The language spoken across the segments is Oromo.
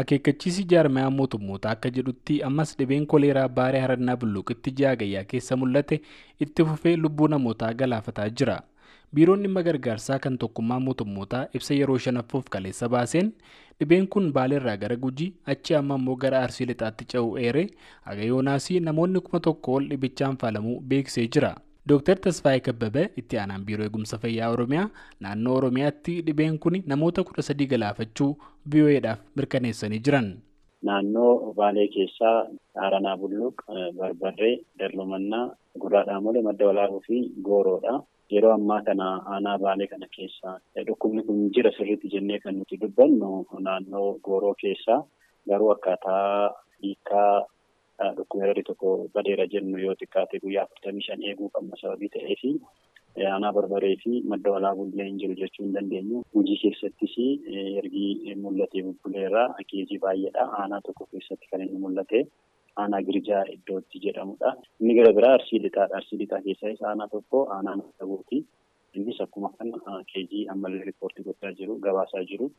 Akeekkachiisi jaarmayaa mootummoota akka jedhutti ammas dhibeen koleeraa baaree harannaa bulluuqitti ji'a gayyaa keessa mul'ate itti fufee lubbuu namootaa galaafataa jira. Biiroon dhimma gargaarsaa kan tokkummaa mootummootaa ibsa yeroo shanaffuuf kaleessa baaseen dhibeen kun baaleerraa gara gujii achi amma immoo gara arsii lixaatti ce'uu eere haga yoonaasii namoonni kuma tokko ol dhibichaan faalamuu beeksisee jira. Dr. Tasfaayee Kabbabee itti aanaan biiroo eegumsa fayyaa Oromiyaa naannoo Oromiyaatti dhibeen kun namoota kudha sadii galaafachuu VOA'dhaaf mirkaneessanii jiran. Naannoo Baalee keessaa Haaranaa Bulluq, Barbarree, Darlumannaa, Gurraa Dhaamolee, Madda Walaabuu fi Gooroodha. Yeroo ammaa kana aanaa Baalee kana keessa dhukkubni kun jira sirriitti jennee kan nuti dubbannu naannoo Gooroo keessaa garuu akkaataa hiikaa dhukkubeerri tokko badeera jennu yoo xiqqaate guyyaa afurtamii shan eeguu qabna sababii ta'eefi aanaa barbaree fi madda walaabuu illee hin jiru jechuu hin dandeenyu. Hojii keessattis ergi mul'atee bubbuleerraa keejii baay'eedha. Aanaa tokko keessatti kan inni mul'ate aanaa girjaa iddootti jedhamudha. Inni gara biraa arsii lixaadha. Arsii lixaa keessaa aanaa tokko aanaa maddabuuti. Innis akkuma kana keejii ammallee riippoortii gochaa jiru gabaasaa jiru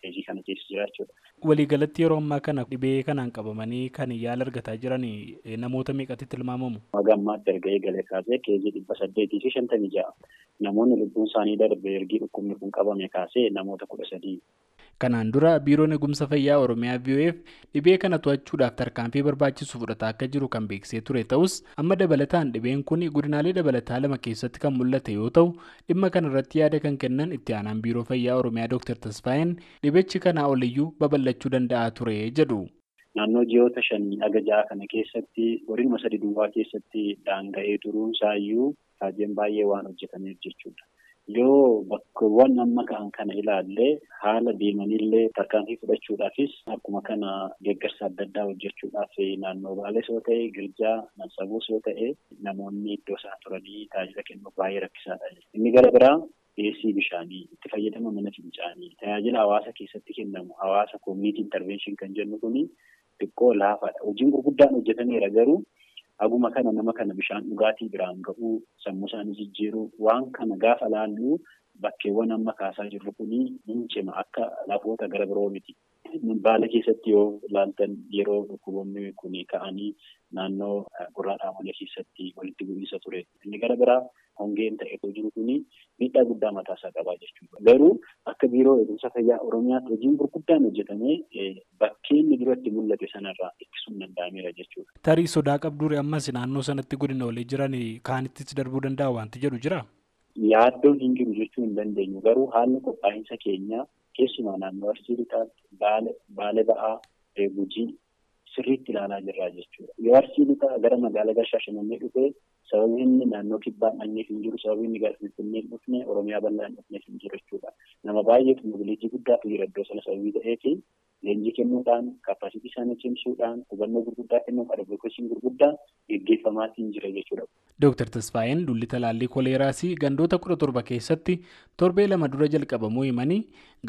keejii kana keessa jira jechuudha. Waliigalatti yeroo ammaa kana dhibee kanaan qabamanii kan yaala argataa jiran namoota meeqatti tilmaamamu? Haga ammaatti erga eegalee kaasee keejii dhibba saddeetii fi shantamii ja'a. Namoonni lubbuun isaanii darbe ergi dhukkubni kun qabame kaasee namoota kudha sadii. Kanaan dura biiroon eegumsa fayyaa Oromiyaa VOF dhibee kana to'achuudhaaf tarkaanfii barbaachisu fudhataa akka jiru kan beeksisee ture ta'us amma dabalataan dhibeen kun godinaalee dabalataa lama keessatti kan mul'ate yoo ta'u dhimma kana irratti yaada kan kennan itti aanaan biiroo fayyaa Oromiyaa Dr. Tasfaayeen dhibichi kanaa oliyyuu babal'achuu danda'a ture jedhu. Naannoo ji'oota shanii haga ja'a kana keessatti godinuma sadi duwwaa keessatti daanga'ee turuun isaayyuu raajeen baay'ee waan hojjetameef jechuudha. Yoo bakkeewwan amma ka'an kana ilaallee haala deemanillee tarkaanfii fudhachuudhaafis akkuma kana deeggarsa adda addaa hojjechuudhaaf naannoo Baalees yoo ta'e Girjaa Nansabuus yoo ta'e namoonni iddoo isaan turanii tajaajila kennuuf baay'ee rakkisaadha. Inni gara biraa dhiyeessii bishaanii itti fayyadama mana fincaanii tajaajila hawaasa keessatti kennamu hawaasa koomiitii intarveenshin kan jennu kuni xiqqoo laafaadha. Hojiin gurguddaan hojjetameera garuu Haguma kana nama kana bishaan dhugaatii biraan ga'uu sammuu isaanii jijjiiruu waan kana gaafa laallu bakkeewwan amma kaasaa jirru kuni ni cima akka lafoota gara biroo miti. Baala keessatti yoo ilaaltan yeroo dhukkuboonni kun ka'anii naannoo gurraa dhaamolee keessatti walitti bu'iinsa ture. Inni gara biraa hongeen ta'etu jiru kuni miidhaa guddaa mataasaa qabaa jechuudha. Garuu akka biiroo eegumsa fayyaa Oromiyaatti hojiin gurguddaan hojjetamee bakkee inni duratti mul'ate sanarraa ittisuun danda'ameera jechuudha. Tarii sodaa qabduuri ammas naannoo sanatti godina walii jiran kaanittis darbuu danda'a wanti jedhu jira. Yaaddoon hin jiru jechuu hin dandeenyu garuu haalli qophaa'insa keenyaa keessumaa naannoo arsii lixaatti baale ba'aa gujii sirriitti ilaalaa jirra jechuudha. Yoo arsii lixaa gara magaalaa Shaashamannee dhufee sababii inni naannoo kibbaan dhanneef hin jiru sababii inni Finfinnee hin dhufne Oromiyaa bal'aan dhufneef hin jiru jechuudha. Nama baay'eetu mobiliitii guddaatu jira iddoo sana sababii ta'eefi leenjii kennuudhaan kaappaasitii isaanii cimsuudhaan hubannoo gurguddaa kennuuf advokeeshiin gurguddaa gaggeeffamaatiin jira jechuudha. Dooktar Tasfaayeen dulli talaallii koleeraas gandoota kudha torba keessatti torbee lama dura jalqabamuu himanii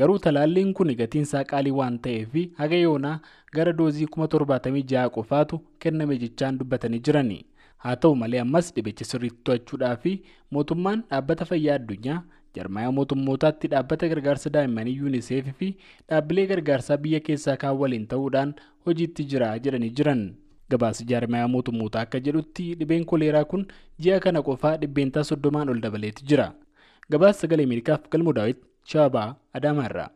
garuu talaalliin kun gatiin isaa qaalii waan ta'eef haga yoonaa gara doozii kuma torbaatamii ja'a qofaatu kenname jechaan dubbatanii jirani. Haa ta'u malee ammas dhibicha sirriitti to'achuudhaa fi mootummaan dhaabbata fayyaa addunyaa jarmaaya mootummootaatti dhaabbata gargaarsa daa'immanii yuuniseef fi dhaabbilee gargaarsaa biyya keessaa kaan waliin ta'uudhaan hojiitti jira jedhanii jiran. Gabaasa jaarmayaa mootummootaa akka jedhutti dhibeen koleeraa kun ji'a kana qofaa dhibbeentaa soddomaan ol dabaleeti jira. Gabaasa sagalee Ameerikaaf galmoo daawwiti Shaabaa Adaamaarraa.